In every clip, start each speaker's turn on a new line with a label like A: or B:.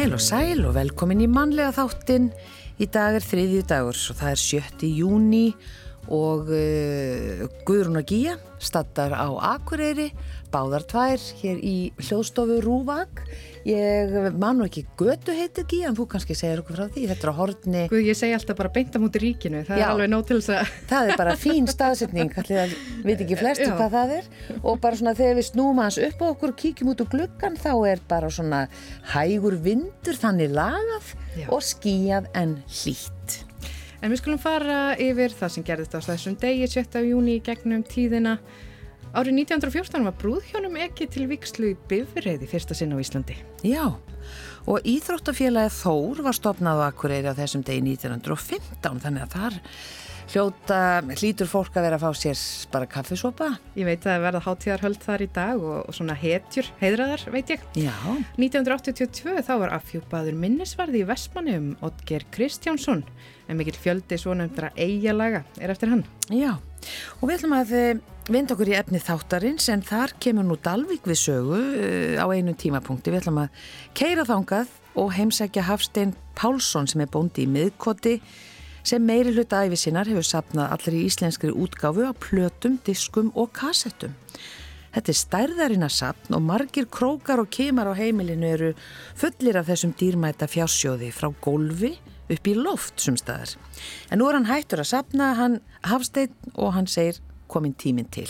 A: Heil og sæl og velkomin í mannlega þáttin. Í dag er þriðju dagur og það er 7. júni og uh, Guðrún og Gíja stattar á Akureyri, báðar tvær hér í hljóðstofu Rúvag. Ég man nú ekki götu heitir Gíja en þú kannski segir okkur frá því. Þetta er á hortni.
B: Guð, ég segi alltaf bara beinta mútið ríkinu. Það Já. er alveg nóg til þess að...
A: Það er bara fín staðsetning, allir að veit ekki flestu Já. hvað það er. Og bara svona þegar við snúum hans upp á okkur og kíkjum út úr gluggan þá er bara svona hægur vindur þannig lagað Já. og skíjað en hlýtt.
B: En við skulum fara yfir það sem gerðist á þessum degi 7. júni í gegnum tíðina. Árið 1914 var brúðhjónum ekki til vikslu í bifriði fyrsta sinn á Íslandi.
A: Já, og Íþróttafélagi Þór var stopnað á Akureyri á þessum degi 1915 þannig að þar hljóta, hlýtur fólk að vera að fá sér bara kaffisopa.
B: Ég veit að það verða hátíðarhöld þar í dag og, og svona hetjur, heidraðar, veit ég.
A: Já.
B: 1982 þá var afhjúpaður minnisvarði í Vestmanni um Otger Kristjánsson en mikill fjöldi svonumdra eigalaga er eftir hann.
A: Já, og við ætlum að eh, vinda okkur í efni þáttarins en þar kemur nú Dalvik við sögu uh, á einu tímapunkti. Við ætlum að keira þángað og heimsækja Hafstein Pálsson sem er bóndi í miðkoti sem meiri hluta æfi sinnar hefur sapnað allir í íslenskri útgáfu á plötum, diskum og kassettum. Þetta er stærðarinn að sapn og margir krókar og kemar á heimilinu eru fullir af þessum dýrmæta fjársjóði frá gólfi upp í loft sem staðar. En nú er hann hættur að sapna, hann hafsteinn og hann segir komin tíminn til.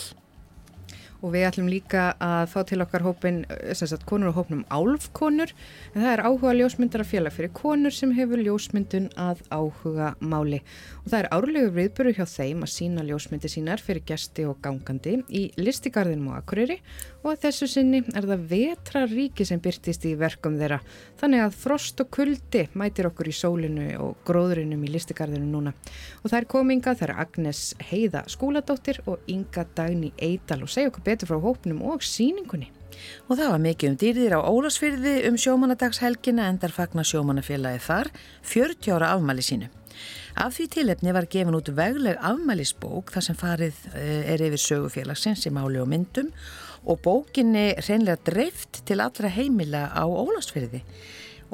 B: Og við ætlum líka að fá til okkar hópin, þess að konur á hópnum álfkonur, en það er áhuga ljósmyndara félag fyrir konur sem hefur ljósmyndun að áhuga máli. Og það er árlegu viðböru hjá þeim að sína ljósmyndi sínar fyrir gesti og gangandi í listigarðinum á Akureyri og að þessu sinni er það vetra ríki sem byrtist í verkum þeirra þannig að frost og kuldi mætir okkur í sólinu og gróðurinum í listigarðinu núna og það er kominga, er Agnes Heiða skúladóttir og Inga Dagni Eidal og segja okkur betur frá hópnum og síningunni.
A: Og það var mikið um dýrðir á Ólasfyrði um sjómanadagshelgina endar fagnar sjómanafélagi þar 40 ára afmæli sínu. Af því tilefni var gefin út vegleg afmælisbók þar sem farið eh, er yfir sögufélagsins í máli og myndum og bókinni reynlega dreift til allra heimila á Ólasfyrði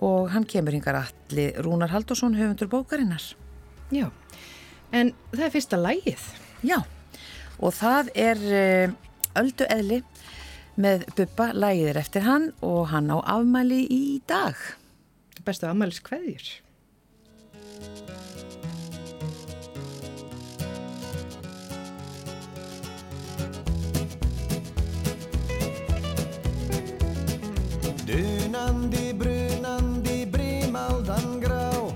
A: og hann kemur hingar allir Rúnar Haldursson höfundur bókarinnar.
B: Já, en það er fyrsta lægið.
A: Já, og það er eh, öldu eðli með Bubba lægir eftir hann og hann á afmæli í dag.
B: Bestu afmælis hverjur? Dunandi, brunandi, brimaldan grá.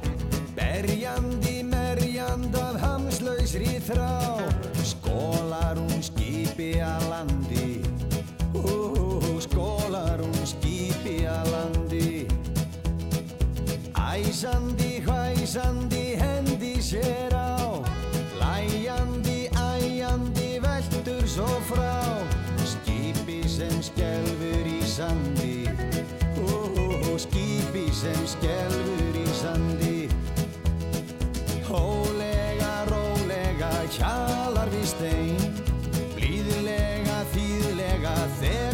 B: Berjandi, merjand af hamslausri þrá Skólar hún skipi að landi. Ó, skólar hún skipi að landi. Æsandi, hvæsandi, hendi sér á. Læjandi, æjandi, veldur svo frá. Skipi sem skjálfur í sandi sem skjálfur í sandi. Hólega, rólega, kjalar við stein þekur hún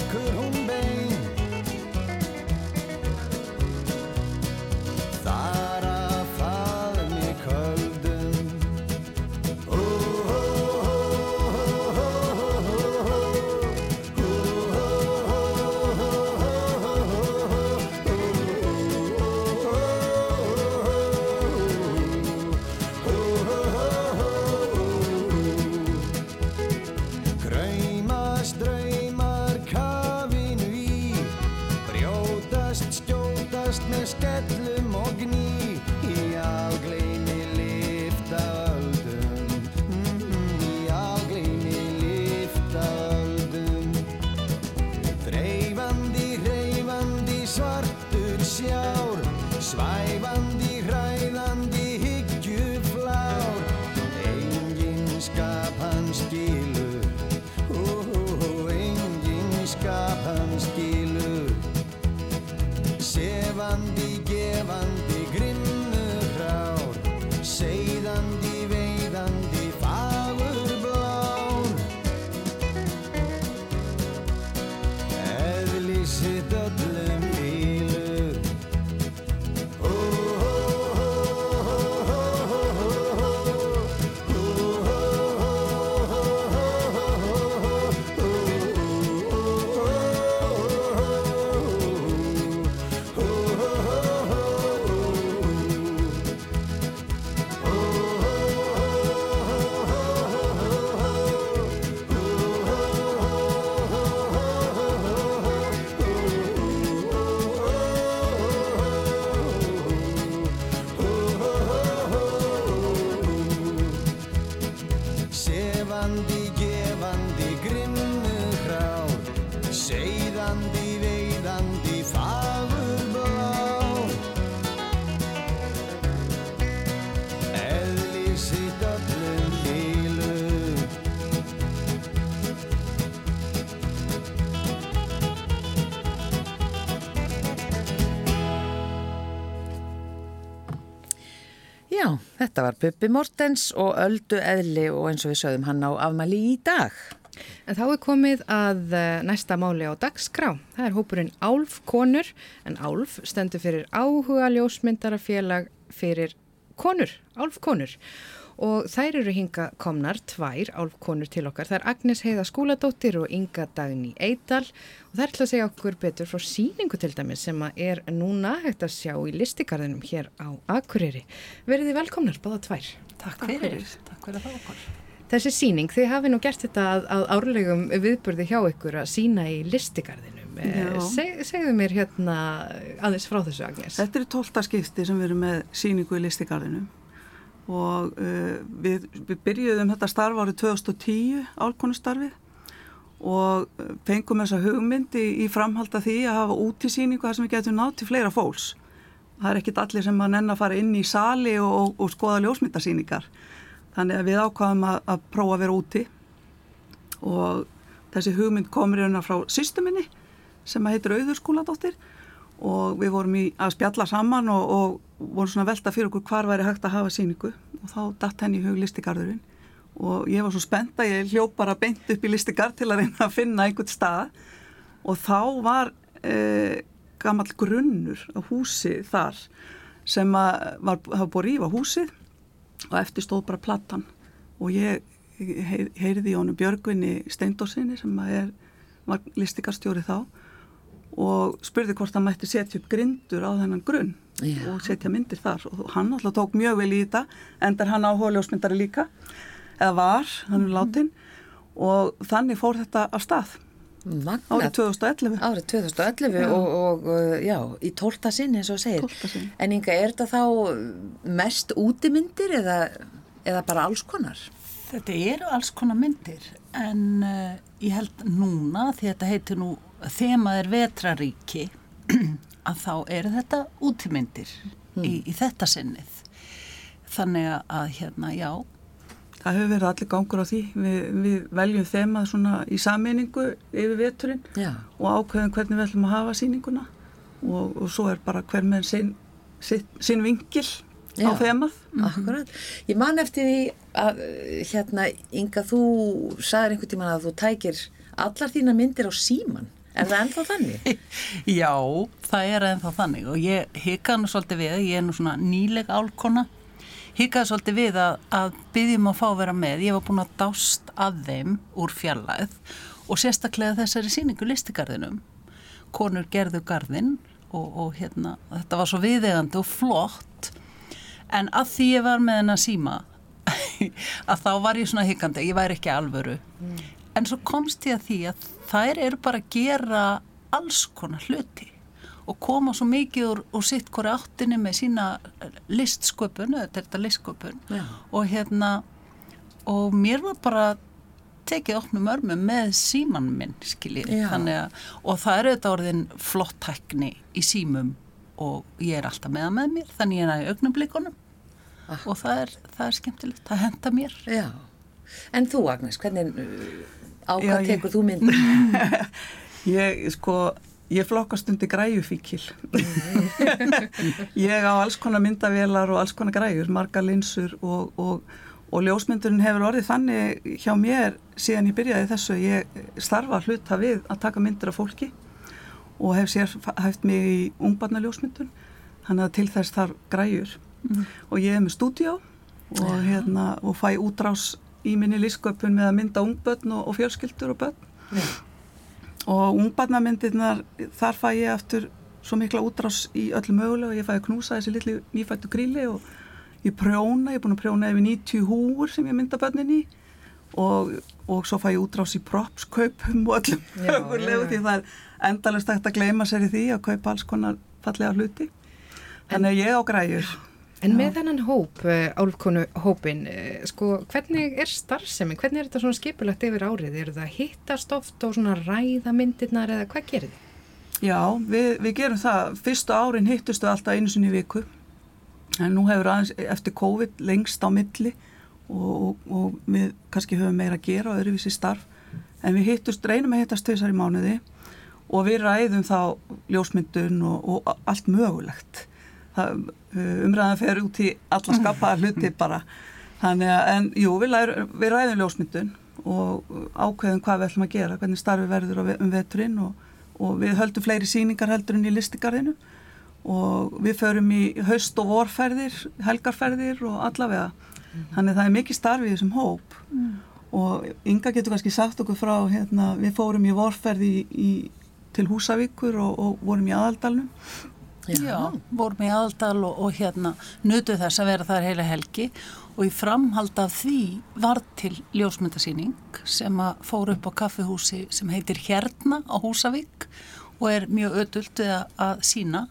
A: þetta var Bubbi Mortens og Öldu Eðli og eins og við sögum hann á afmæli í dag.
C: En þá er komið að eh, næsta máli á dagskrá. Það er hópurinn Álf konur en Álf stendur fyrir áhuga ljósmyndarafélag fyrir konur, Álf konur og þær eru hinga komnar tvær álfkonur til okkar. Það er Agnes Heiða Skúladóttir og Inga Dagni Eidal og það er til að segja okkur betur frá síningu til dæmis sem er núna hægt að sjá í listigarðinum hér á Akureyri. Verðið velkomnar, báða tvær.
D: Takk fyrir, takk fyrir það okkur.
C: Þessi síning, þið hafi nú gert þetta að, að árlegum viðburði hjá ykkur að sína í listigarðinum. Eh, seg, segðu mér hérna aðeins frá þessu, Agnes.
D: Þetta er tólta skipti sem við erum með síningu í listigarðinum og uh, við, við byrjuðum þetta starf árið 2010 álkonustarfið og uh, fengum þessa hugmyndi í, í framhalda því að hafa útísýningu þar sem við getum nátt til fleira fólks. Það er ekkit allir sem að nenn að fara inn í sali og, og, og skoða ljósmyndasýningar. Þannig að við ákvaðum að, að prófa að vera úti og þessi hugmynd komur hérna frá systeminni sem að heitir Auðurskúladóttir og við vorum í að spjalla saman og, og vorum svona velta fyrir okkur hvar væri hægt að hafa síningu og þá datt henni í hug listigarðurinn. Og ég var svo spennt að ég hljóp bara beint upp í listigarð til að reyna að finna einhvern stað. Og þá var eh, gammal grunnur á húsi þar sem að var, hafa búið að rífa húsið. Og eftir stóð bara plattan og ég heyr, heyrði í honum Björgvinni Steindorsinni sem er, var listigarstjóri þá og spurði hvort hann mætti setja upp grindur á þennan grunn Já. og setja myndir þar og hann alltaf tók mjög vel í þetta endar hann á hóljósmyndari líka eða var, hann er látin og þannig fór þetta af stað
A: Magnet.
D: árið 2011
A: árið 2011 já. Og, og uh, já, í tólta sinni eins og segir en Inga, er þetta þá mest útimyndir eða, eða bara alls konar?
E: Þetta eru alls konar myndir en uh, ég held núna því þetta heitir nú þemað er vetraríki að þá eru þetta útímyndir mm. í, í þetta sinnið þannig að hérna já
D: Það hefur verið allir gangur á því við, við veljum þemað svona í sammenningu yfir veturinn já. og ákveðum hvernig við ætlum að hafa síninguna og, og svo er bara hver með sinn, sinn vingil já.
A: mm. Akkurat, ég man eftir því að hérna Inga þú sagður einhvern tíman að þú tækir allar þína myndir á síman Er það ennþá þannig?
E: Já, það er ennþá þannig og ég hikaði nú svolítið við, ég er nú svona nýleg álkona, hikaði svolítið við að, að byggjum að fá að vera með, ég var búin að dást að þeim úr fjallæð og sérstaklega þessari síningu listigarðinum. Konur gerðu garðin og, og hérna, þetta var svo viðegandi og flott en að því ég var með henn að síma að þá var ég svona hikandi, ég væri ekki alvöru. Mm. En svo komst ég að því að þær eru bara að gera alls konar hluti og koma svo mikið úr, úr sitt hvori áttinni með sína listsköpun, þetta þetta listsköpun. Já. og hérna og mér var bara tekið opnum örmu með síman minn skiljið, þannig að og það eru þetta orðin flott tækni í símum og ég er alltaf með það með mér, þannig ég er að augnum blikonum ah. og það er, það er skemmtilegt, það henda mér.
A: Já, en þú Agnes, hvernig Á hvað Já, tekur ég... þú mynd?
D: ég, sko, ég flokkast undir græjufíkil. ég á alls konar myndavélar og alls konar græjur, marga linsur og, og, og ljósmyndurinn hefur orðið þannig hjá mér síðan ég byrjaði þessu. Ég starfa hluta við að taka myndir af fólki og hef sér hægt mig í ungbarnaljósmyndun, þannig að til þess þarf græjur. Mm. Og ég er með stúdjá og, hérna, og fæ útrás í minni lífsköpun með að mynda ungbönn og, og fjölskyldur og bönn yeah. og ungbannamyndirnar þar fæ ég eftir svo mikla útrás í öllum mögulega og ég fæ að knúsa þessi litli nýfættu gríli og ég prjóna, ég er búin að prjóna yfir 90 húur sem ég mynda bönnin í. Og, og svo fæ ég útrás í propskaupum og öllum mögulegu því það er endalust ekkert að gleyma sér í því að kaupa alls konar fallega hluti. Þannig að ég á græjur
C: En með þennan hóp, eh, álfkonu hópin, eh, sko, hvernig er starfsemi, hvernig er þetta svona skipulagt yfir árið? Er það hittast oft og svona ræða myndirnar eða hvað gerir þið?
D: Já, við, við gerum það. Fyrstu árin hittustu alltaf einu sinni viku, en nú hefur aðeins eftir COVID lengst á milli og, og, og við kannski höfum meira að gera og öðruvísi starf, en við hittust, reynum að hittast tveisar í mánuði og við ræðum þá ljósmyndun og, og allt mögulegt umræðan fer út í alla skapaða hluti bara þannig að, en jú, við, læru, við ræðum ljósmyndun og ákveðum hvað við ætlum að gera, hvernig starfi verður um veturinn og, og við höldum fleiri síningar heldur en í listigarðinu og við förum í haust og vorferðir, helgarferðir og allavega. Mm. Þannig að það er mikið starfi í þessum hóp mm. og Inga getur kannski sagt okkur frá, hérna, við fórum í vorferði í, í, til Húsavíkur og, og vorum í aðaldalunum.
E: Já, Já. vorum í aðaldal og, og hérna nutuð þess að vera þar heila helgi og í framhald af því var til ljósmyndasýning sem að fór upp á kaffihúsi sem heitir Hérna á Húsavík og er mjög ödult við að, að sína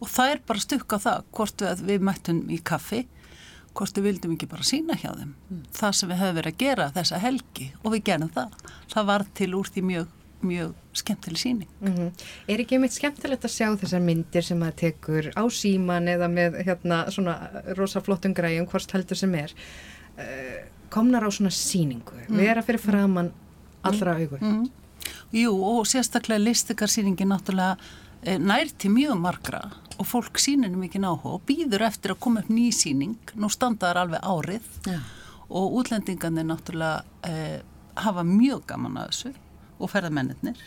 E: og það er bara stukka það hvort við, við mættum í kaffi hvort við vildum ekki bara sína hjá þeim. Mm. það sem við höfum verið að gera þessa helgi og við gerum það. Það var til úr því mjög, mjög skemmtileg síning mm -hmm.
C: Er ekki meitt skemmtilegt að sjá þessar myndir sem að tekur á síman eða með hérna svona rosaflottum græjum hvort heldur sem er uh, komnar á svona síningu mm. vera fyrir framann allra augur
E: -hmm. Jú og sérstaklega listikarsýningi náttúrulega eh, nær til mjög margra og fólk sínir mikið náhuga og býður eftir að koma upp nýsýning, nú standaður alveg árið ja. og útlendingarnir náttúrulega eh, hafa mjög gaman að þessu og ferðamennir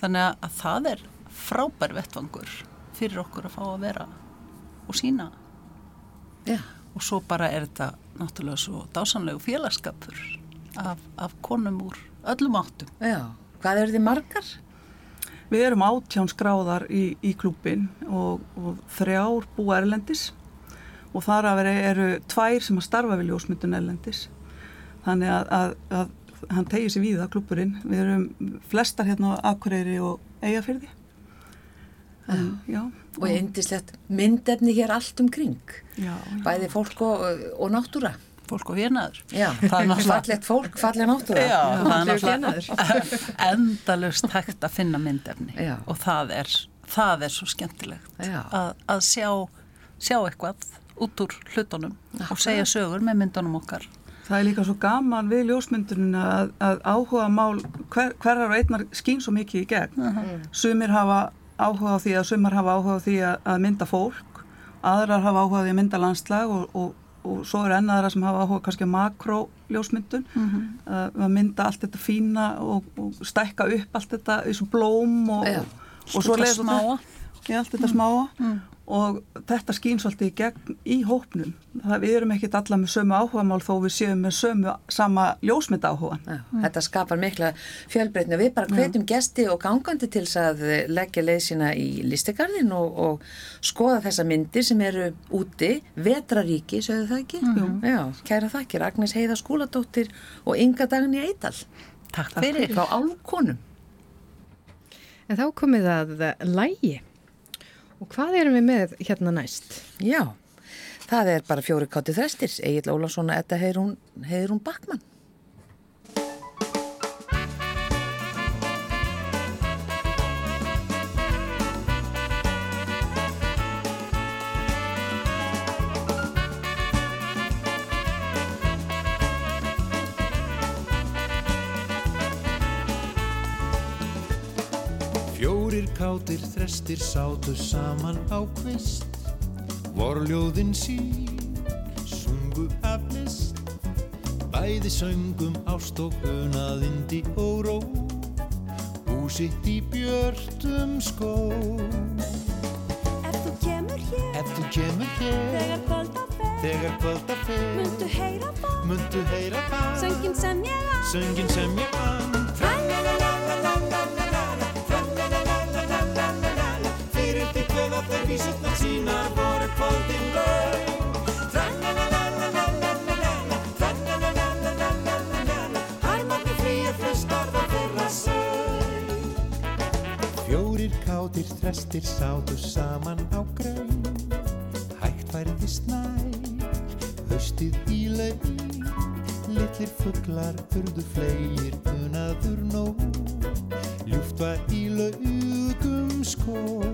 E: þannig að það er frábær vettvangur fyrir okkur að fá að vera og sína ja. og svo bara er þetta náttúrulega svo dásanlegu félagskapur af, af konum úr öllum áttum
A: Já, hvað eru þið margar?
D: Við erum átján skráðar í, í klúpin og, og þrjár búa erlendis og þar að vera eru tvær sem að starfa við ljósmyndun erlendis. Þannig að, að, að hann tegir sér við að klúpurinn. Við erum flestar hérna á Akureyri og Eyjafyrði.
A: En, já, og eindislegt myndefni hér allt um kring. Já, já. Bæði fólk og, og náttúra
E: fólk og hérnaður.
A: Já, fallegt fólk, falleg náttúra.
E: Já, það er náttúrulega endalust hægt að finna myndefni Já. og það er, það er svo skemmtilegt að, að sjá, sjá eitthvað út úr hlutunum og segja sögur með myndunum okkar.
D: Það er líka svo gaman við ljósmyndunum að, að áhuga mál hver, hverjar og einnar skýn svo mikið í gegn. Uh -huh. Sumir hafa áhuga á því að sumar hafa áhuga á því að, að mynda fólk, aðrar hafa áhuga á því að mynda landslag og, og og svo eru ennaðara sem hafa áhuga kannski makróljósmyndun mm -hmm. uh, að mynda allt þetta fína og, og stækka upp allt þetta eins og blóm og, og svo ja, allt þetta mm. smáa mm og þetta skýn svolítið í gegn í hópnum. Það, við erum ekkit alla með sömu áhugamál þó við séum með sömu sama ljósmynd áhuga.
A: Mm. Þetta skapar mikla fjölbreytni. Við bara hvetjum gesti og gangandi til að leggja leið sína í listegarðin og, og skoða þessa myndir sem eru úti, vetraríki, sögðu það ekki? Mm. Já, kæra þakkir, Agnes Heiða Skúladóttir og Inga Dagni Eidal. Takk fyrir. Frá álkonum.
C: En þá komið að lægi. Og hvað erum við með hérna næst?
A: Já, það er bara fjóri kátti þrestir, Egil Ólafsson og Edda Heirún Bakmann.
F: Kátir þrestir sátu saman á kvist. Vorljóðin sín sungu af list. Bæði söngum ást og unaðindi og ró Húsitt í björtum skó.
G: Ef þú kemur hér
F: Ef þú kemur hér
G: Þegar kvölda fer
F: Þegar kvölda fer
G: Muntu heyra það.
F: Muntu heyra það.
G: Söngin sem ég að
F: Söngin sem ég að vísutnar sínar voru kvöldin laug Tranna-na-na-na-na-na-na-na Tranna-na-na-na-na-na-na Harmarni frýja flustar það fyrra sög Fjórir kátir þrestir sátu saman á grögn Hægt værið í snæl, höstið í laugn Littlir fugglar, urðu flegir, unaður nóg. Ljúft var í laugum skó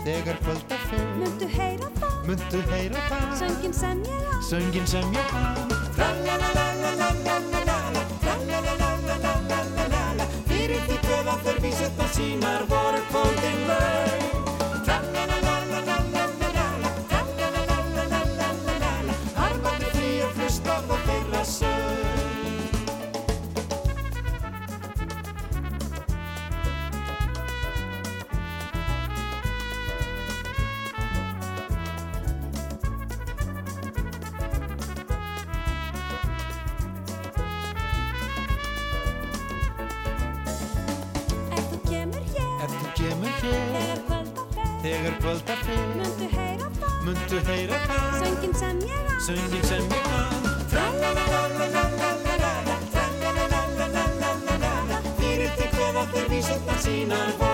G: Þegar kvölda fer Muntu heyra það
F: Muntu heyra það
G: Söngin sem ég á
F: Söngin sem ég á Tralalalalalalalala Tralalalalalalalala Fyrir því hvað að þau vísetna sínar voru þegar kvölda fer
G: Muntu heyra það
F: Muntu heyra það
G: Söngin sem ég á
F: Söngin sem ég kann Tra-la-la-la-la-la-la-la Tra-la-la-la-la-la-la-la Fyrir til kveða þeir vísundar sínar voru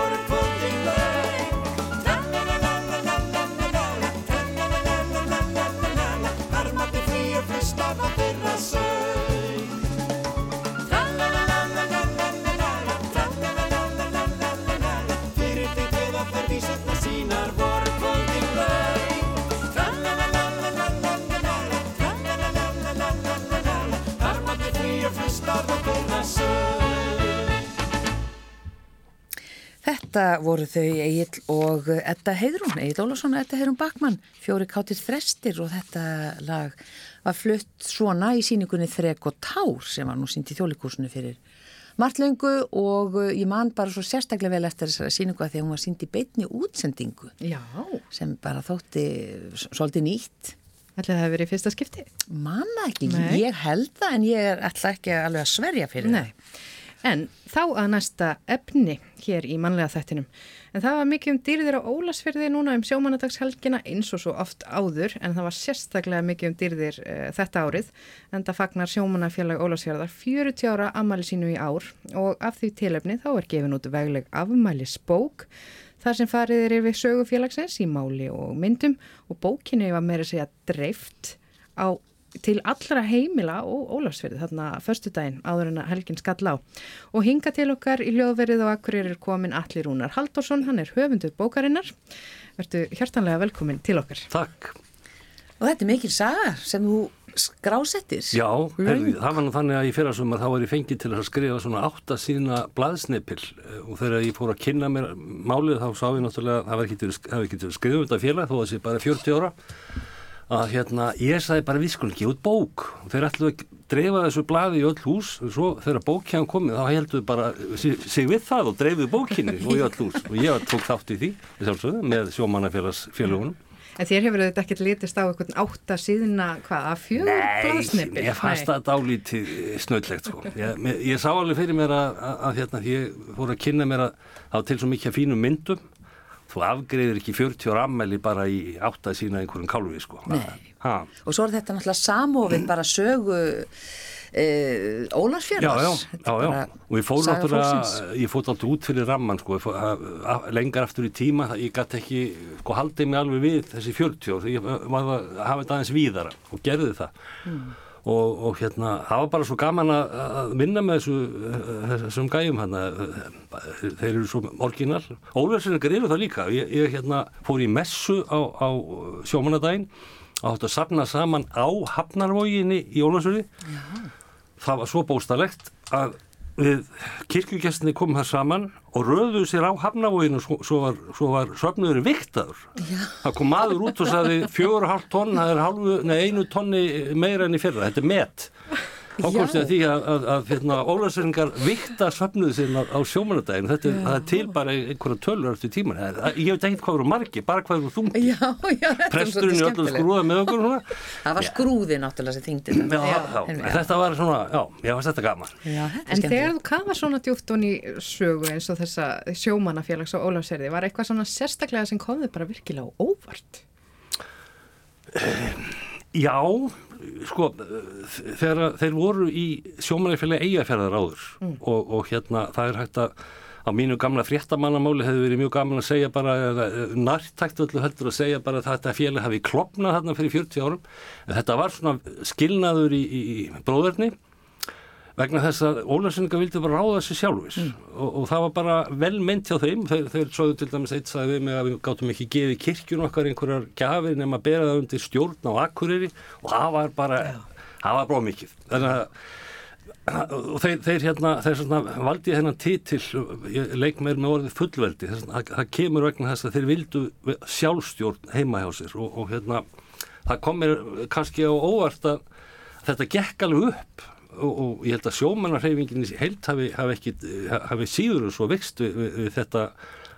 A: Þetta voru þau Egil og Edda Heiðrún, Egil Ólafsson og Edda Heiðrún Bakmann, fjóri kátir þrestir og þetta lag var flutt svona í síningunni Þrek og Tár sem var nú sínt í þjólikúsinu fyrir marglöngu og ég man bara svo sérstaklega vel eftir þessara síningu að því að hún var sínt í beitni útsendingu
C: Já,
A: sem bara þótti svolítið nýtt.
C: ætli það hefur verið í fyrsta skipti.
A: Manna ekki,
C: Nei.
A: ég held það en ég er alltaf ekki alveg að sverja fyrir
C: Nei. En þá að næsta efni hér í mannlega þættinum. En það var mikið um dýrðir á Ólasfyrði núna um sjómanadagshelgina eins og svo oft áður en það var sérstaklega mikið um dýrðir uh, þetta árið en það fagnar sjómanafélag Ólasfjörðar 40 ára ammæli sínu í ár og af því tilefni þá er gefin út vegleg afmælisbók þar sem farið er yfir sögufélagsins í máli og myndum og bókinni var meira segja dreift á til allra heimila og Ólafsverði þarna förstu daginn áður en að helgin skall á. Og hinga til okkar í hljóðverið og akkur er komin Allir Rúnar Halldórsson, hann er höfundur bókarinnar. Vertu hjartanlega velkomin til okkar.
H: Takk.
A: Og þetta er mikil saga sem þú skrásettir.
H: Já, herri, það var nú þannig að í fyrrasumar þá var ég fengið til að skrifa svona átta sína blaðsnipil eh, og þegar ég fór að kynna mér málið þá sá ég náttúrulega, það var ekki til, það var ekki til að skrifa um þetta félag þó að þessi bara 40 ára að hérna, ég sagði bara við skulum gefa út bók. Og þeir ætlu að dreifa þessu blaði í öll hús og svo þegar bókjæðan komið þá heldur bara sig, sig við það og dreifðu bókinni og í öll hús. Og ég tók þátt í því sjálfsögðu, með sjómannafélagsfélagunum
C: En þér hefur þetta ekkert litist á einhvern átta síðuna, hvað, að fjögur blaðsnippi?
H: Nei, ég fannst það dálítið snöllegt sko. Ég, ég sá alveg fyrir mér að, að, að hérna, ég fór að kynna mér að það var til svo mikið fínum myndum þú afgreðir ekki 40 ára ammæli bara í átt að sína einhverjum kálfi sko.
A: Og svo er þetta náttúrulega samofið bara sögu e,
H: Já,
A: Ólarsfjörðars.
H: já, já, já, og ég fór náttúrulega, ég fór náttúrulega út fyrir ramman, sko, lengar aftur í tíma, ég gæti ekki, sko, haldið mig alveg við þessi 40 ár, því ég að hafa þetta aðeins víðara og gerði það. Og, og hérna, það var bara svo gaman að, vinna með þessu, þessum gæjum hérna, þeir eru svo orginal. Ólversinningar eru það líka, ég, ég hérna fór í messu á, á sjómanadaginn og átti að safna saman á Hafnarvóginni í Ólversöri það var svo bóstalegt að við kirkjugestinni komum það saman og röðuðu sér á hafnavóginu svo, svo var, var söfnuðurinn viktaður það kom maður út og sagði fjögur og hálft tonn, það er hálfu, nei, einu tonni meira enn í fyrra, þetta er met þá komst ég að því að, að, að hérna, ólæseringar vikta söfnuðu sinna á sjómanadaginu, þetta er, það er til bara einhverja tölur eftir tíman, er- ég veit ekki hvað eru margi, bara hvað eru þungi
A: Já, já, þetta er
H: presturinn öllu
A: skemmtilegt.
H: skrúða með okkur svona.
A: Það var skrúði náttúrulega sem þingdi
H: Já,
A: þetta.
H: já, þetta var svona, já, ég var þetta gaman
A: Já, er
C: En þegar þú kafa svona djúpt onni sögu eins og þessa sjómanafélags og Ólafsverði, var eitthvað svona sérstaklega sem kom þið bara virkilega óvart?
H: Já, sko, þegar þeir voru í sjómanæfélagi eigafjörðar áður og, og hérna það er hægt að á mínu gamla fréttamannamáli hefði verið mjög gaman að segja bara, nartækt öllu heldur að segja bara að þetta félag hafi klopnað þarna fyrir 40 árum. En þetta var svona skilnaður í, í, í bróðurni vegna þess að Ólafssoninga vildi bara ráða þessu sjálfis og, og það var bara vel meint hjá þeim. Þeir, þeir svoðu til dæmis eitt sagði við mig að við gátum ekki gefið kirkjun okkar einhverjar gjafir nema að bera það undir stjórn á Akureyri. Og það var bara það var bara mikið. Þannig að og þeir, þeir hérna þeir svona valdi ég þennan titil ég leik mér með orðið fullveldi. Þess, að, það kemur vegna þess að þeir vildu sjálfstjórn heima hjá sér. Og, og hérna það kom mér kannski á óvart að þetta gekk alveg upp og, og ég held að sjómannarheifingin í heilt hafi, hafi, ekki, hafi síður og svo vext við, við, þetta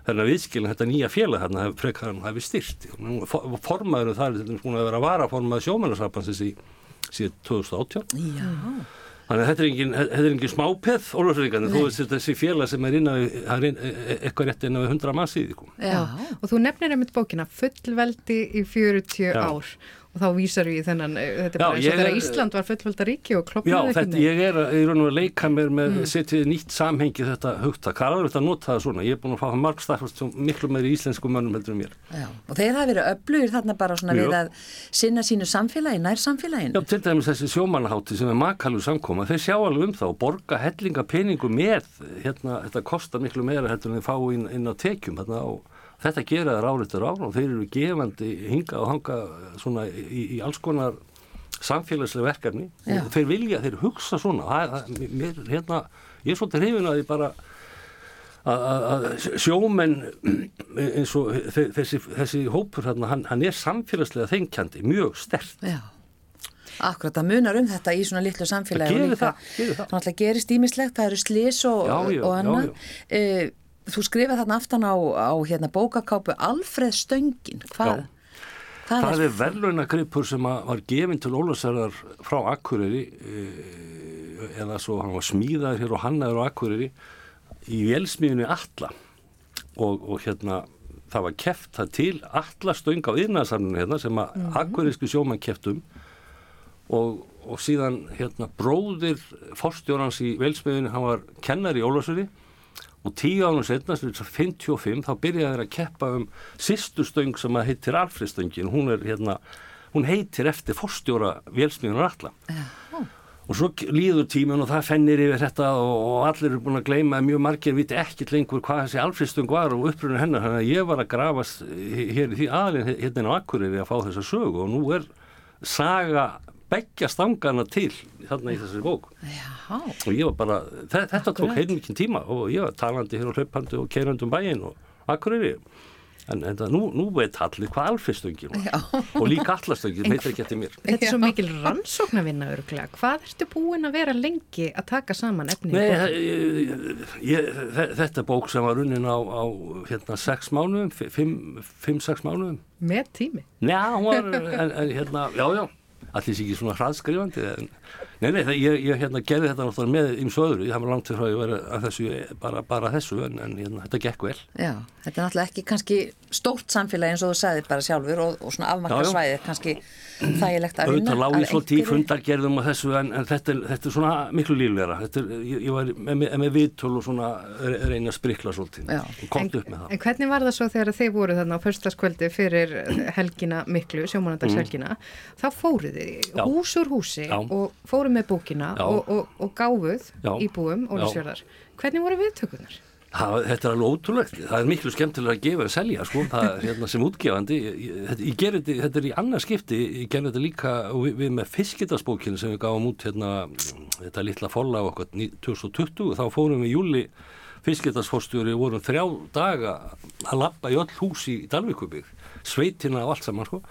H: þennan viðskilin, þetta nýja félag þarna frekar hann hafi styrt formaður það er búin að vera varaformað sjómannarsapansins í síðan 2018
A: Já,
H: Þannig að þetta er engin, engin smápeð ólöfsreikarnir, þú veist þessi félag sem er innan er eitthvað rétt innan við 100 manns í því. sko.
A: Já,
C: Og þú nefnir einmitt bókina Fullveldi í 40
H: Já.
C: ár og þá vísar við í þennan, eh, þetta er
H: Já,
C: bara eins
H: ég
C: og þegar Ísland var fullvelda ríki og
H: Já,
C: klopnaði
H: þetta, ég er í raun og að leika mér með mm. setið nýtt samhengi þetta hugtak. Það er alveg að nota það svona. Ég er búin að fá það marg staðfast sem miklu meiri íslensku mönnum heldur en mér.
A: já. Og þeir hafa verið öflugir þarna bara svona
H: Jú.
A: við að sinna sínu samfélagi, nær samfélaginu.
H: Já, til dæmis þessi sjómannahátti sem er makalug samkoma, þeir sjá alveg um það og borga hellinga peningu með, hérna, þetta kostar miklu meira heldur en þeir fá inn, inn á tekjum, hérna, og þetta gera þeir ár eftir ár og þeir eru gefandi hinga og hanga svona í, í alls konar samfélagslega verkefni
A: Já.
H: og þeir vilja, þeir hugsa svona, það, það, mér, hérna, ég er svolítið hrifin að því bara að- að að sjómenn eins og þe- þessi, þessi hópur hérna, hann, hann er samfélagslega þengjandi, mjög stert.
A: Já. Akkurat, það munar um þetta í svona litlu samfélagi
H: Það gerir það, gerir það.
A: náttúrulega gerist ímislegt, það eru slís og, og annað.
H: Já.
A: Þú skrifað þarna aftan á, á hérna, bókakápu Alfreð Stöngin, hvað? hvað
H: Það er verðlaunagripur sem var gefinn til Ólafsarðar frá Akureyri eh, eða svo hann var smíðaður hér og hannaður á Akureyri í velsmíðinu Alla og, og hérna það var keft það til Alla stöng á yðnaðarsamninu hérna sem að mm akureyrisku sjómann keftum og, og síðan hérna bróðir forstjórans í velsmiðinu hann var kennari í Ólafsarði og tíu ánum setna, sem er 55, þá byrjaði þeir að keppa um sýstustöng sem að heitir Alfredstöngin, hún er hérna, hún heitir eftir forstjóra vélsmiðunar alla. Og svo líður tíman og það fennir yfir þetta og, og allir eru búin að gleyma að mjög margir viti ekkit lengur hvað þessi Alfredstöng var og upprunni hennar, þannig að ég var að grafast hér í því aðlinn hérna á Akureyri að fá þessa sögu. Og nú er saga beggja stangana til þarna í þessari bók.
A: Já,
H: og ég var bara, þe- þetta tók heilmikinn tíma og ég var talandi hér og hlaupandi og keirandi um bæinn og akkurýri en, en það, nú, nú veit allir hvað alfistöngin var. Og líka allastöngin, heitir ekki eftir mér.
C: Þetta er svo mikil rannsóknarvinna örglega. Hvað ertu búin að vera lengi að taka saman efni?
H: Nei, ég, ég, þe- þetta er bók sem var runnin á, á hérna sex mánuðum, fi- fimm, fimm, sex mánuðum.
C: Með tími.
H: Já, hún var, en, en hérna, já, já, allir sé ekki svona hraðskrifandi, en, nei, nei, það, ég, ég hérna gerði þetta náttúrulega með ymsu öðru, ég hafði langt fyrir að ég vera að þessu, bara, bara þessu, en, en hérna, þetta gekk vel.
A: já, þetta er náttúrulega ekki kannski stórt samfélagi eins og þú sagðir bara sjálfur og, og svona
H: já.
A: afmarkasvæðið kannski þægilegt að vinna.
H: Auðvitað lág ég svolítið í fundargerðum og þessu, en, en þetta, er, þetta er svona miklu líflegra, þetta er, ég, ég var með, með, með viðtöl og svona re- reyna að sprikla svolítið, og það.
C: En hvernig var það svo þegar þið voru þarna á förstaskvöldi fyrir helgina miklu, sjómanandagshelgina, þá fóruð þið
H: Mm.
C: Hús úr húsi
H: Já.
C: og fóruð með bókina
H: Já.
C: og, og, og gáfuð
H: Já.
C: íbúum Ólafsfjörðar. Hvernig voru viðtökunar?
H: Það, þetta er alveg ótrúlegt, það er miklu skemmtilega að gefa en selja, sko, það hérna sem útgefandi, þetta- þetta, þetta er í annað skipti, ég gerði þetta líka við, við með fiskitarsbókinu sem við gáum út hérna, þetta litla folla á okkur 2020, þá fórum við júli fiskitarsfórstjóri vorum þrjá daga að lappa í öll hús í Dalvíkubík, sveitina og allt saman, sko,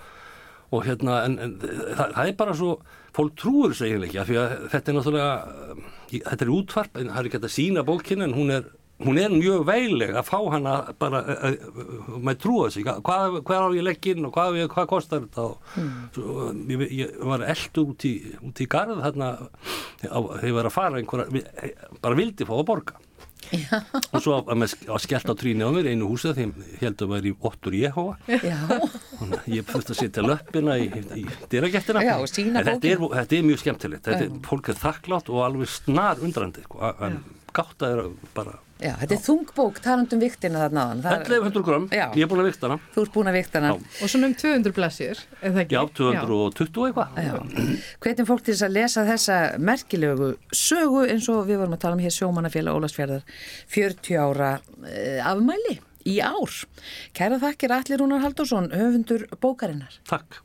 H: og hérna, en, en það, það er bara svo, fólk trúur eiginlega ekki, af því að þetta er náttúrulega, þetta er útvarp, en það er ekki að sína bókinu, en hún er, hún er mjög veileg að fá hana bara, uh, uh, með trúa sig, hvað, hvað á ég legg inn og hvað, ég- hvað kostar þetta og svo, ég, ég var eldur út í, út í garð þarna, þegar ég var að fara einhverja, bara vildi fá að borga. Já. og svo að, að skellt á tríni á mér einu húsa þeim heldum að vera í ottur Þannig að ég þurfti að setja löppina í, í En þetta er, þetta er mjög skemmtilegt. Þetta er,
A: Já.
H: fólk er þakklátt og alveg snar undrandi gátt að er bara
A: já, þetta er þungbók, talandum viktina þarna er-
H: 1100 gram,
A: Já.
H: ég er búin að vikta hana
A: Þú ert búin að viktana.
H: Já.
C: Og svona um 200 blassir, er það ekki?
H: Já, 220 eitthvað
A: Hvetum fólk til þess að lesa þessa merkilegu sögu eins og við vorum að tala um hér sjómannafélag Ólasfjörðar 40 ára uh, afmæli í ár. Kæra þakkir Allir Rúnar Halldórsson, höfundur bókarinnar.
H: Takk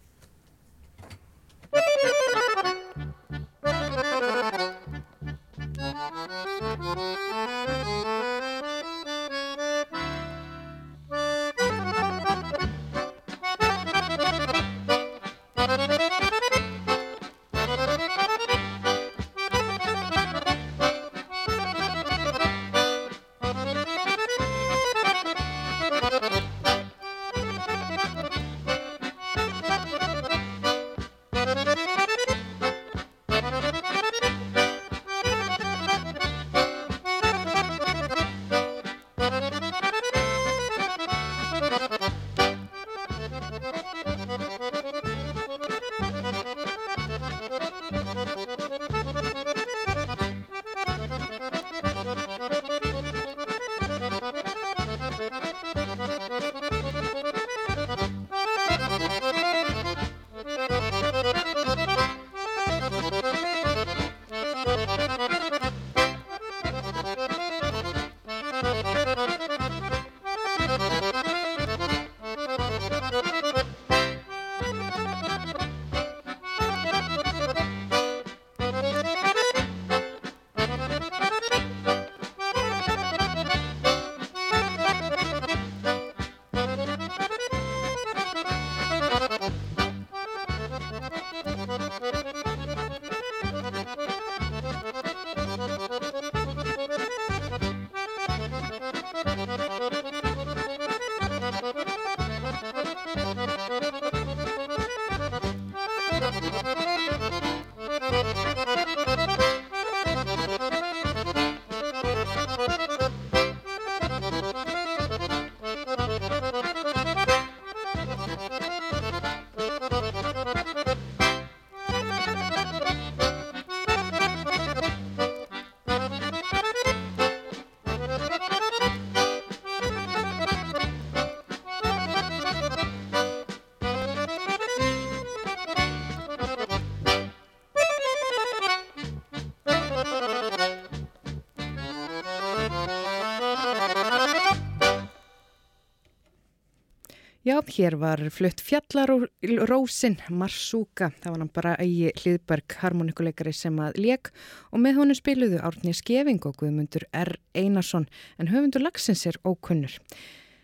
C: hér var flutt fjallar og rósin Marsúka, það var hann bara ægi Hlýðberg harmonikuleikari sem að lék og með honum spiluðu Árni Skeving og Guðmundur R. Einarsson en höfundur lagsins er ókunnur.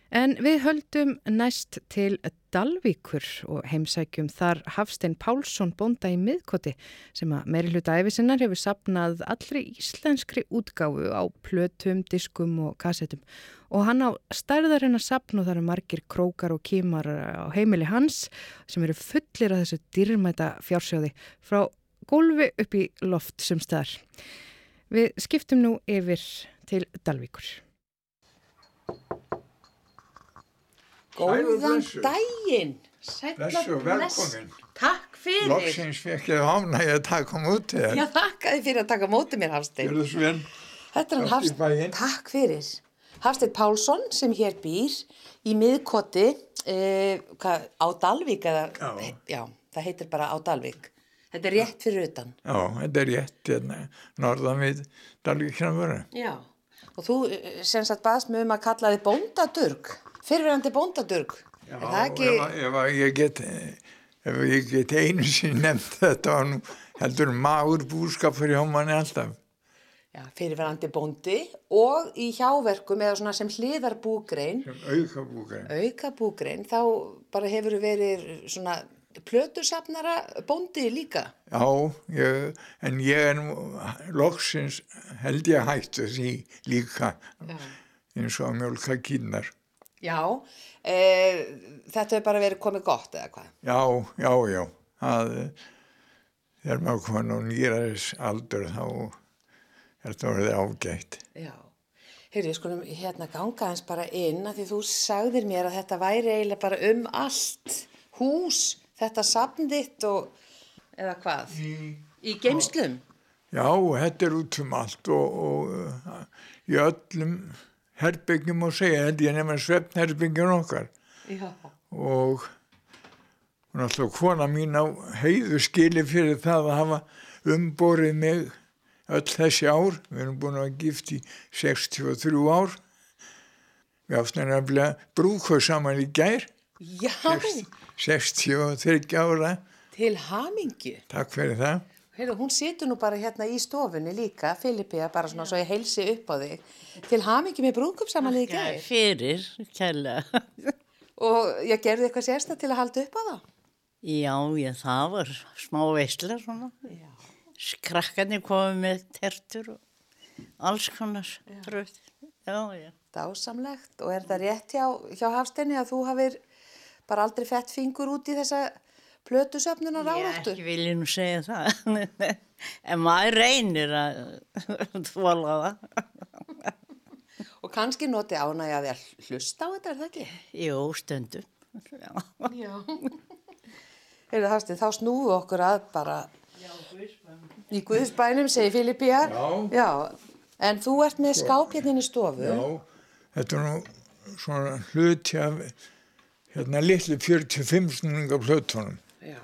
C: En við höldum næst til Dalvíkur og heimsækjum þar Hafstein Pálsson bónda í miðkoti sem að meiri hluta æfisinnar hefur sapnað allri íslenskri útgáfu á plötum, diskum og kassetum og hann á stærðarinn að sapna og það eru margir krókar og kímar á heimili hans sem eru fullir af þessu dýrmæta fjársjóði frá gólfi upp í loft sem staðar. Við skiptum nú yfir til Dalvíkur.
A: Góðan daginn. Sæll
I: Blessu og
A: og bless.
I: velkomin.
A: Takk fyrir.
I: Loksins fekk ég ámægi að taka múti þér.
A: Já, þakkaði fyrir að taka móti mér, Hafstein.
I: Gjörðu vel.
A: Þetta er hann Hafstein. Takk fyrir. Hafstein Pálsson sem hér býr í miðkoti eh, hvað, á Dalvík eða,
I: Já.
A: já, það heitir bara á Dalvík. Þetta er rétt fyrir utan.
I: Já, þetta er rétt hérna, norðan við Dalvíkjana
A: Já. Og þú eh, sem sagt baðst mig um að kalla þið bóndadurg, fyrirverandi bóndadurg.
I: Já,
A: ekki,
I: ef, ef ég get, ef ég get einu sinni nefnt þetta og nú heldur magur búskap fyrir hjá manni alltaf.
A: já, fyrirverandi bóndi og í hjáverkum eða svona sem hliðar búgrein,
I: Sem auka búkar.
A: auka búgrein, þá bara hefur verið svona plötusafnara bóndi líka.
I: Já, ég, en ég er loksins held ég hættu því líka eins og mjölka kýrnar.
A: Já, e, þetta hefur bara verið komið gott eða hvað?
I: Já, já, já. Það, þegar maður komin á nýraðis aldur þá er þetta orðið ágætt.
A: Já. Heyrðu, skulum hérna ganga eins bara inn að því þú sagðir mér að þetta væri eiginlega bara um allt hús, þetta safnditt og eða hvað? Í, í geimslum?
I: Já, þetta er út um allt og, og uh, í öllum herbyggjum og segja, held ég nefnir svefnherbyggjum okkar
A: Já.
I: og alltaf kona mín á heiðu skili fyrir það að hafa umborið mig öll þessi ár, við erum búin að gift í 63 ár við áttum nefnilega brúkvöð saman í gær
A: Já,
I: 63 ára,
A: til hamingju.
I: takk fyrir það
A: Heyrðu, hún situr nú bara hérna í stofunni líka, Filippi, bara svona svo ég heilsi upp á þig. Til hamingju með brúðköpsamalið í gær.
J: Fyrir, kærlega.
A: Og ég gerði eitthvað sérsta til að halda upp á það.
J: Já, já, það var smá veistla svona. Skrakkarnir komið með tertur og alls konar bröð. Já, já.
A: Dásamlegt. Og er það rétt hjá, hjá Hafsteini að þú hafir bara aldrei fett fingur út í þessa plötusöfnunar
J: Ég
A: áráttu?
J: ekki vilja nú segja það. en maður reynir að þvola það.
A: Og kannski noti ánægja að þér hlusta á þetta, er það ekki?
J: Jú, stundum. Já.
A: Já. Heyrðu Hafstein, þá snúðu okkur að bara í Guðsbænum, segir Filippía.
I: Já.
A: Já. En þú ert með skáp hérna stofu.
I: Já, þetta er nú svona hluti af hérna litlu 45 snúninga plötunum
A: Já.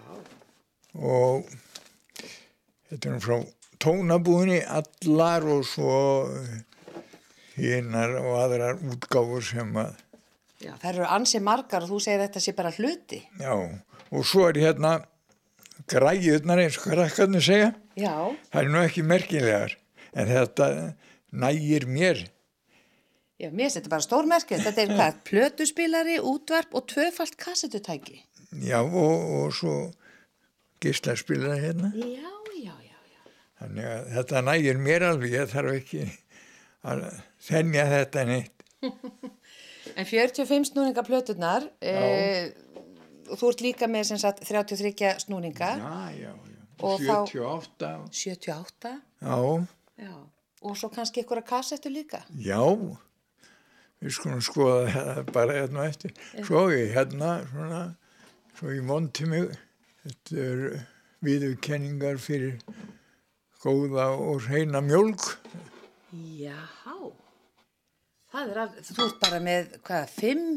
I: og þetta er frá tónabúðinni allar og svo hinnar og aðrar útgáfur sem að,
A: Já, það eru ansi margar og þú segir þetta sé bara hluti.
I: já, og svo er hérna græjurnar eins og krakkarnir segja,
A: Já.
I: það er nú ekki merkilegar, en þetta nægir mér.
A: Já, mér finnst þetta bara stórmerkið. Þetta er hvað? Plötuspilari, útvarp og tvöfalt kassetutæki.
I: Já, og, og svo gíslaspilar hérna.
A: Já, já, já, já.
I: Þannig að þetta nægir mér alveg, ég þarf ekki að þennja þetta neitt.
A: En 45 snúninga plöturnar, e, og þú ert líka með sem sagt 33 snúninga,
I: Já, já, já.
A: Og þá-
I: 78. og-
A: 78,
I: Já,
A: já, og svo kannski ykkur að kassettu líka.
I: já, við skulum skoða það bara hérna eftir. Svo ég hérna, svona, svo ég monti mig, þetta er viðurkenningar fyrir góða og reyna mjólk.
A: Jáhá, það er alveg, þú ert bara með, hvað, fimm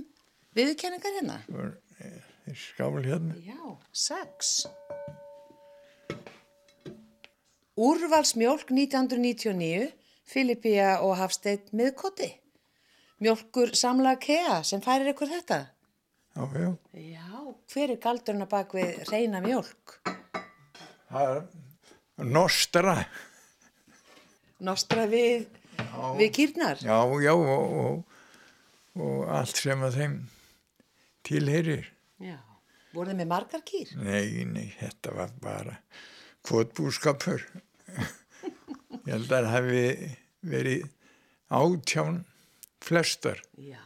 A: viðurkenningar hérna?
I: Er eh, skál hérna.
A: Já, sex. Úrvalsmjólk 1999, Filipía og Hafsteit miðkoti. Mjölkur samla kea sem færir ykkur þetta.
I: Já, já.
A: Já, hver er galdurinn að bak við reyna mjölk?
I: Það er nostra.
A: Nostra við, við kýrnar?
I: Já, já, og, og, og allt sem að þeim tilherir.
A: Já. Voruð þið með margar kýr?
I: Nei, nei, þetta var bara kvotbúskapur. Ég held að það hafi verið átján flestar.
A: Já,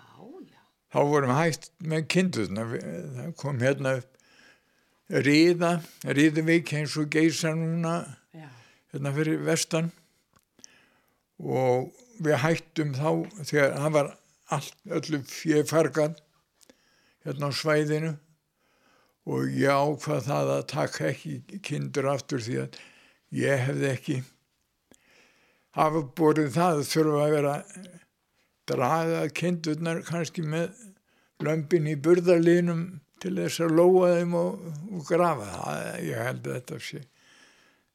A: já.
I: Þá vorum hægt með kindurna. Það kom hérna upp Ríða, Ríðuvík eins og geisa núna
A: Já.
I: hérna fyrir vestan og við hættum þá þegar það var allt, öllu fjöfargan hérna á svæðinu og ég ákvað það að taka ekki kindur aftur því að ég hefði ekki hafa borið það þurfa að vera draga kindurnar kannski með lömpin í burðarlinum til þess að lóa þeim og, og grafa það. Ég held að þetta sé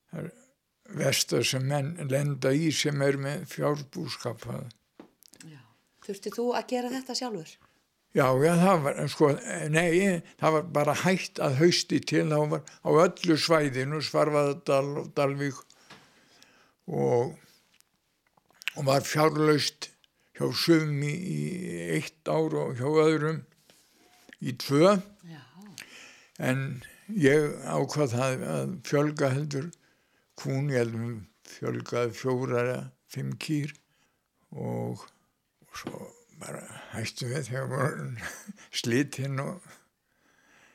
I: það er vestar sem menn lenda í sem er með fjárbúskap.
A: já. Þurfti þú að gera þetta sjálfur?
I: Já, já, það var, sko, nei, það var bara hægt að hausti til, það var á öllu svæðinu, Svarfaðardal og Dalvík og, og var fjárlaust hjá sum í, eitt ár og hjá öðrum í tvö,
A: Já.
I: en ég ákvað það að fjölga heldur kún, ég heldum fjölgað fjóra, fimm kýr og, og svo bara hættum við þegar vorum slitinn og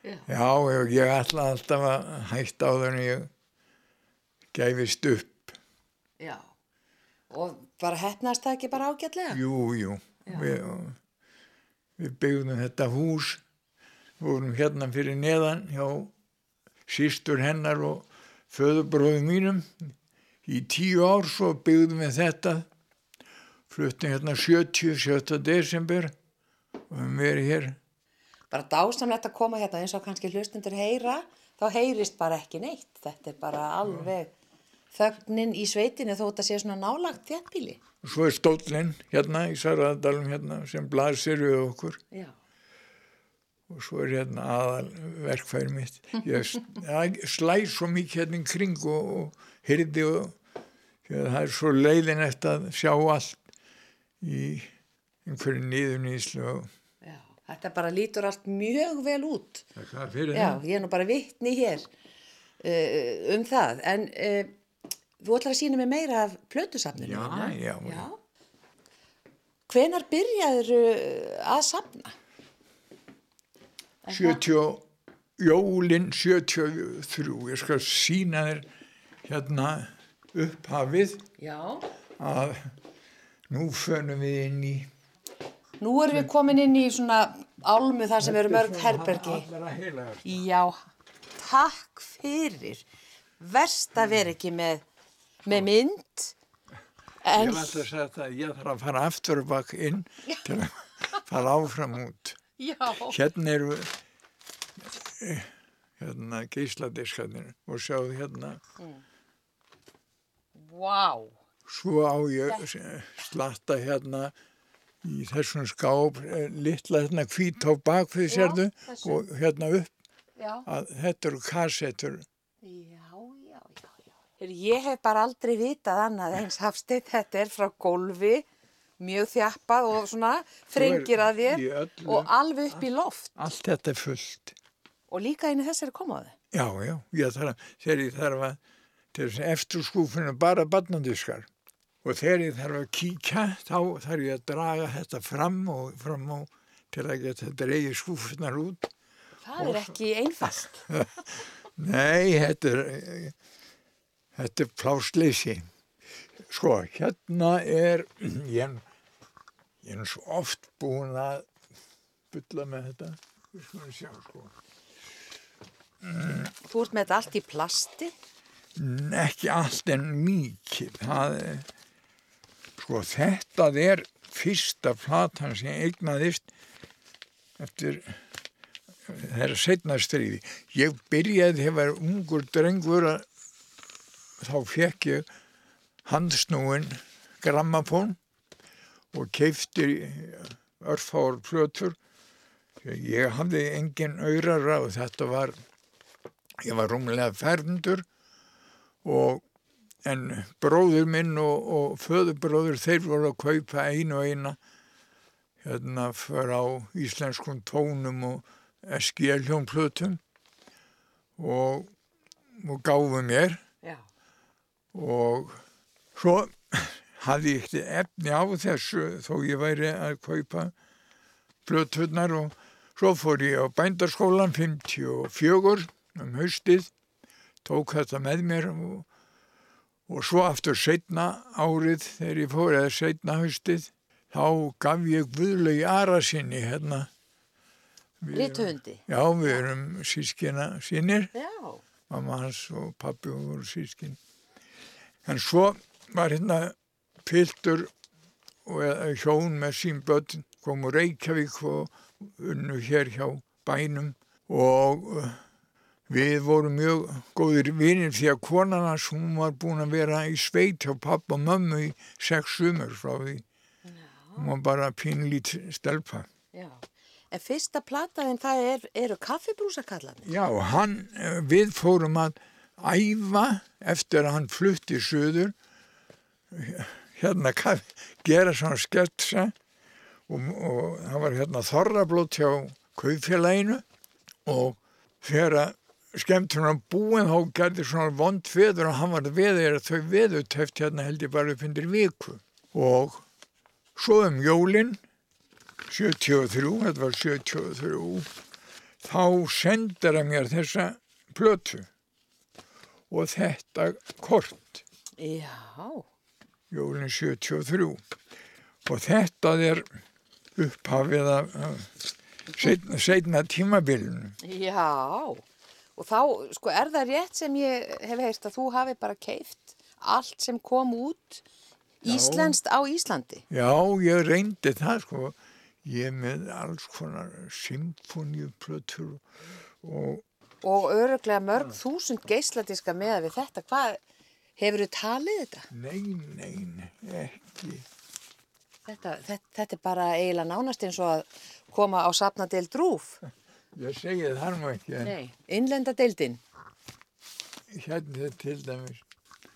A: Já.
I: já, ég, ég ætla alltaf að hætta á þannig ég gæfist upp.
A: Já. Og bara hefnast það ekki bara ágætlega?
I: Jú, jú, við, við byggðum þetta hús, vorum hérna fyrir neðan hjá sístur hennar og föðubróðum mínum í tíu ár svo byggðum við þetta fluttum hérna 70, 7. desember og við verið hér
A: Bara dásamlegt að koma hérna eins og kannski hlustundur heyra, þá heyrist bara ekki neitt. Þetta er bara alveg þögnin í sveitinu þó þetta sé svona nálagt þéttbíli.
I: og svo er stóllinn hérna í Sarðardalum hérna sem blasir við okkur
A: Já.
I: og svo er hérna aðal verkfæri mitt ég s- ég slæ svo mikið hérna í kring og, og hyrði og að það er svo leiðin eftir að sjá allt í einhverju niðurnýslu og
A: Já. Þetta bara lítur allt mjög vel út.
I: það er fyrir
A: Já,
I: það
A: ég er nú bara vittni hér uh, um það. En uh, þú ætlar að sína mig meira af plötusafninu.
I: Já, já,
A: já. Hvenar byrjaður að safna?
I: 70, jólin 73 ég skal sína þér hérna upphafið
A: Já.
I: að nú fönum við inn í
A: Nú erum við komin inn í svona álmu þar sem eru mörg herbergi. Já, takk fyrir. Verst að vera ekki með, með mynd. En,
I: Ég var alltaf að segja það, ég þarf að fara aftur og bak inn til að fara áfram út.
A: já,
I: Hérna eru eh, hérna geisladiskarnir og sjáðu hérna,
A: vá.
I: svo á ég slatta hérna í þessum skáp, eh, litla hérna hvít á bakfið sérðu og hérna upp
A: Já,
I: að þetta eru kassettur.
A: já, já, já, já. Ég hef bara aldrei vitað annað eins hafstið, þetta er frá gólfi, mjög þjappað og svona frengir að þér og alveg upp í loft
I: Allt þetta er fullt.
A: og líka inn í þessari komaðu.
I: Já, já, ég þarf þegar ég þarf að, þess eftir skúfinu bara barnadiskar og þegar ég þarf að kíkja þá þarf ég að draga þetta fram og fram og til að geta dreigið skúfunar út.
A: Það er ekki einfalt.
I: Nei, þetta er, þetta er plásleysi. Sko, hérna er, ég, ég er svo oft búin að bylla með þetta. Við skulum sjá, sko.
A: Þú ert með þetta allt í plasti.
I: ekki allt en mikið það er sko þetta er fyrsta platan sem ég eignaðist eftir þeirra setna stríði ég byrjaði þegar ungur drengur að þá fekk ég handsnúin grammafón og keifti örfár plötur. Ég hafði engin auðrara og þetta var, ég var rúmlega fermdur og en bróður minn og, og föðubróður þeir voru að kaupa einu og eina hérna fyrir á íslenskum tónum og SGL hljónplötum og, og gáfu mér
A: Já.
I: Og svo hafði ég ekki efni á þessu þó ég væri að kaupa plöturnar og svo fór ég á bændarskólan 54 um haustið tók þetta með mér og, og svo aftur setna árið þegar ég fór eða setna haustið þá gaf ég Guðlaug Arasinni hérna
A: Rítuhundi.
I: Já, við erum sískina sínir mamma hans og pappi voru sískin. En svo var hérna piltur og eða hjón með sín börn kom úr Reykjavík og unnu hér hjá bænum og uh, við vorum mjög góðir vinir því að konan hans hún var búin að vera í sveit hjá pappa og mömmu í sex sumur frá því. Hún var bara pínlít stelpa.
A: Já. En fyrsta plataðin það er, eru kaffibrúsakallarnir.
I: Já, hann, eh, við fórum að æfa eftir að hann flutti söður, hérna gera svona sketsa og, og það var hérna þorrablót hjá kaupfélaginu og þegar að skemmtur hann búin þá gerði svona vond veður og hann var veður að þau veðutöft hérna held ég bara upp undir viku. Og svo um jólinn 73, þetta var 73 þá sendir hann mér þessa plötu og þetta kort
A: Já.
I: jólinn 73 og þetta er upphafið af af seinna, seinna tímabilinu
A: Já. Og þá, sko, er það rétt sem ég hef heyrt að þú hafi bara keift allt sem kom út íslenskt á Íslandi?
I: já, ég reyndi það sko ég með alls konar symfóniuplötur og
A: Og öruglega mörg þúsund geisladiska með við þetta. Hvað, hefur þú talið þetta?
I: nei, nei, nei, ekki
A: Þetta, þetta? þetta er bara eiginlega nánast eins og að koma á sapnadel drúf.
I: ég segi það nú ekki en
A: Nei. Innlenda deildin.
I: hérna er til dæmis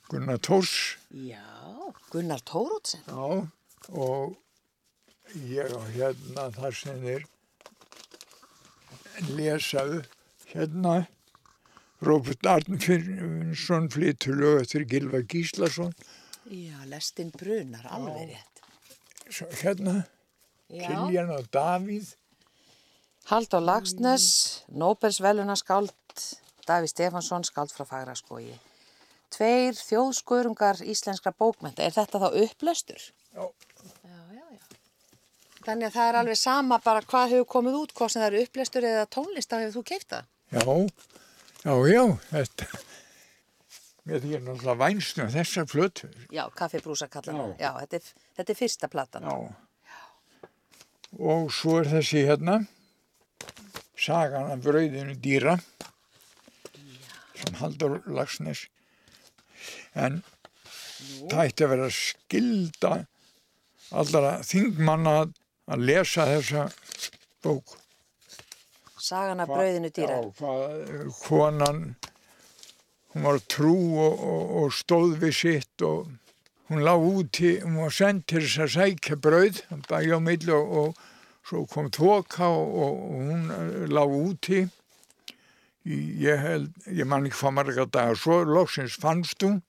I: Gunnar Tórs
A: Já. Gunnar Tórótsen.
I: Já, og ég á hérna þar sem þeir lesa upp hérna Róbert Arnfinnsson flytur lög eftir Gilva Gíslason
A: Já, lestin brunar, alveg rétt.
I: Svo hérna. Kiljan og Davíð
A: Halldór Lagsnes, Nóbels velunaskáld, Daví Stefansson, skáld frá Fagraskói. Tveir þjóðskörungar íslenskra bókmenta. Er þetta þá upplestur?
I: Já.
A: Já, já, já. Þannig að það er alveg sama bara hvað hefur komið út, hvað sem það eru upplestur eða tónlist, þá hefur þú keift það.
I: Já, já, já, þetta Mér er náttúrulega vænst um þessar flötur
A: Já, kaffibrúsa kallar
I: Já.
A: Já, þetta er, þetta er fyrsta platan.
I: Já. Og svo er þessi hérna, sagan af brauðinu dýra, sem Haldur Lagsnes. En það ætti að vera skilda allra þingmanna að- lesa þessa bók.
A: Sagan af brauðinu dýra.
I: Já, hvað konan, hún var trú og, og, og stóð við sitt og hún lág úti, hún var sendt til þess að sækja brauð, bæja á milli og, og svo kom þoka og, hún eh, lág úti. Ég, held, ég man ekki hvað marga dagar, svo loksins fannst hún,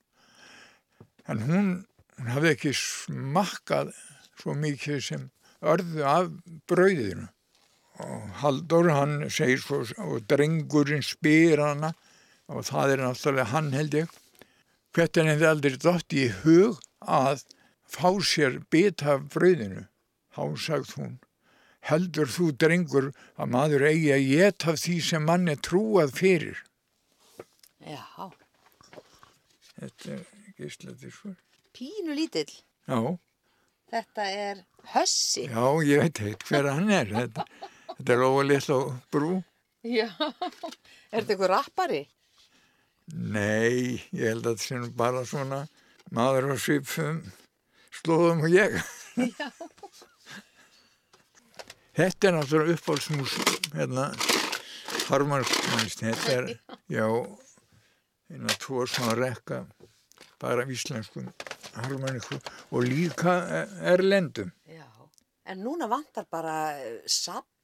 I: en hún, hún hafði ekki smakkað svo mikið sem örðu af brauðinu. Haldur hann segir svo og drengurinn spyr hana og það er náttúrulega hann held ég hvernig hefði aldrei dótt í hug að fá sér bita af brauðinu? Þá sagt hún heldur þú drengur að maður eigi að geta því sem mann er trúað fyrir?
A: Já,
I: þetta er gíslaði svo
A: pínu lítill.
I: já,
A: Þetta er hössi.
I: já, ég veit heit hver hann er þetta, þetta er óvalið og brú
A: Já. Er þetta eitthvað rappari?
I: Nei, ég held að þetta sé nú bara svona maður á svipum slóðum og ég. Þetta er náttúrulega uppáhaldsmús, hérna, harmarknæst, þetta er, já, eina tvo svona rekka, bara íslenskum harmonikum og líka erlendum.
A: Já. En núna vantar bara eh, safn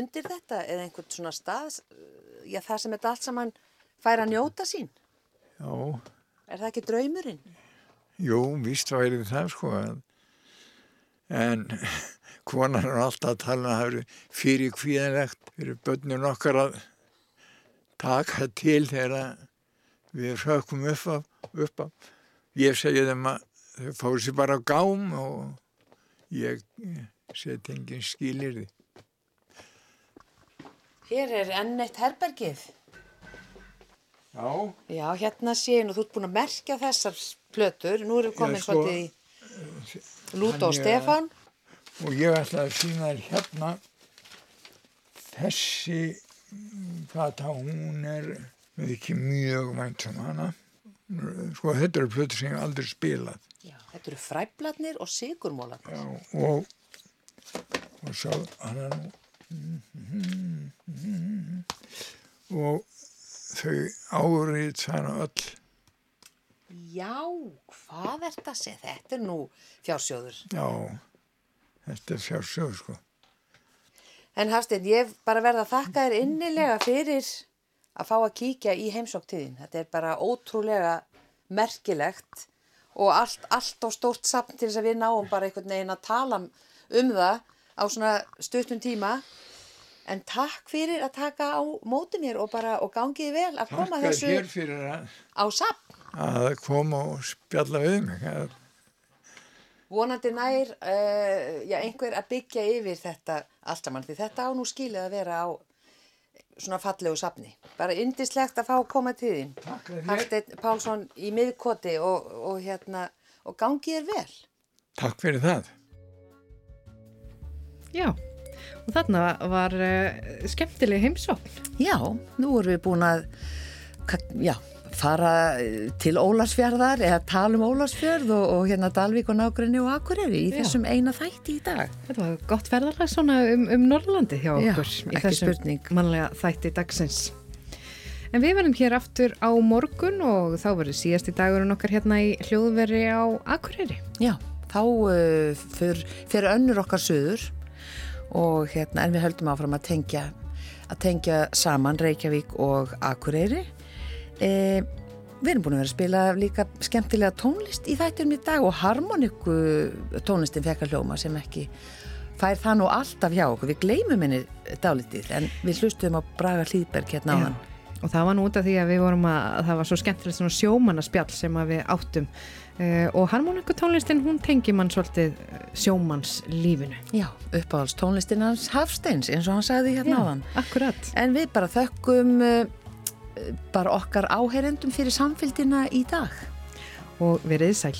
A: undir þetta eða einhvern svona stað, eh, já það sem þetta allt saman fær að njóta sín.
I: Já,
A: Er það ekki draumurinn?
I: jú, víst væri það sko, en, konan er alltaf að tala um að það eru fyrir kvíðanlegt fyrir börnun okkar að taka til þegar við rökkum upp af, upp af. Ég segi þeim að þau fóru sér bara á gám og ég seti engin skilir því.
A: Hér er enn eitt herbergið.
I: Já,
A: Já, hérna sé ég nú, þú ert búin að merkja þessar plötur. Nú erum við komin
I: sko,
A: svolítið í Lúta og Stefán.
I: og ég ætla að sína þér hérna þessi gata hún er ekki mjög vænt um hana sko þetta eru plötur sem ég aldrei spilað
A: Já, þetta eru fræbladnir og sigurmólarnir.
I: Já, og og svo hann er nú og þau árið þannig öll
A: Já, hvað er þetta að segja? Þetta er nú fjársjóður.
I: já, þetta er fjársjóð sko
A: En Hafsteinn, ég bara verða að þakka þér innilega fyrir að fá að kíkja í heimsóktíðin. Þetta er bara ótrúlega merkilegt og allt, allt á stórt sapn til þess að við náum bara einhvern veginn að tala um það á svona stuttum tíma. En takk fyrir að taka á móti mér og bara og gangiði vel að koma
I: Þakka
A: þessu
I: að,
A: á sapn.
I: að koma og spjalla við mig
A: Vonandi nær uh, já, einhver að byggja yfir þetta allt saman því þetta á nú skilið að vera á svona fallegu sapni. Bara yndislegt að fá að koma til þín.
I: Takk fyrir þér.
A: Hafsteinn Pálsson í miðkoti og, og, hérna, og gangi þér vel.
I: Takk fyrir það.
C: Já, og þarna var uh, skemmtileg heimsókn.
A: Já, nú erum við búin að já, fara eh, til Ólarsfjörðar eða tala um Ólarsfjörð og, og hérna Dalvík og Nágrinni og Akureyri í
C: Já.
A: þessum eina þætti í dag.
C: Þetta var gott ferðarlag svona um, um Norrlandi hjá
A: Já,
C: okkur í
A: ekki
C: þessum
A: spurning.
C: mannlega þætti dagsins. En við verðum hér aftur á morgun og þá verður síðasti dagurinn okkar hérna í hljóðveri á Akureyri.
A: Já, þá uh, fyrir, fyrir önnur okkar söður og hérna en við höldum áfram að tengja, að tengja saman Reykjavík og Akureyri. E, við erum búin að vera að spila líka skemmtilega tónlist í þættum í dag og harmoniku tónlistin fekk að hljóma sem ekki fær það nú alltaf hjá okkur. Við gleymum henni dálítið en við hlustum á Braga Hlýðberg hérna á hann.
C: Og það var nú út af því að við vorum að, að það var svo skemmtilegt svona sjómannaspjall sem við áttum uh, og harmonikutónlistin hún tengi mann svolítið eh, sjómannslífinu.
A: Já, uppáhalds tónlistin hans Hafsteins eins og hann sagði hérna á hann.
C: akkurat.
A: En við bara þökkum uh, bara okkar áherendum fyrir samfélgina í dag.
C: Og verið sæl.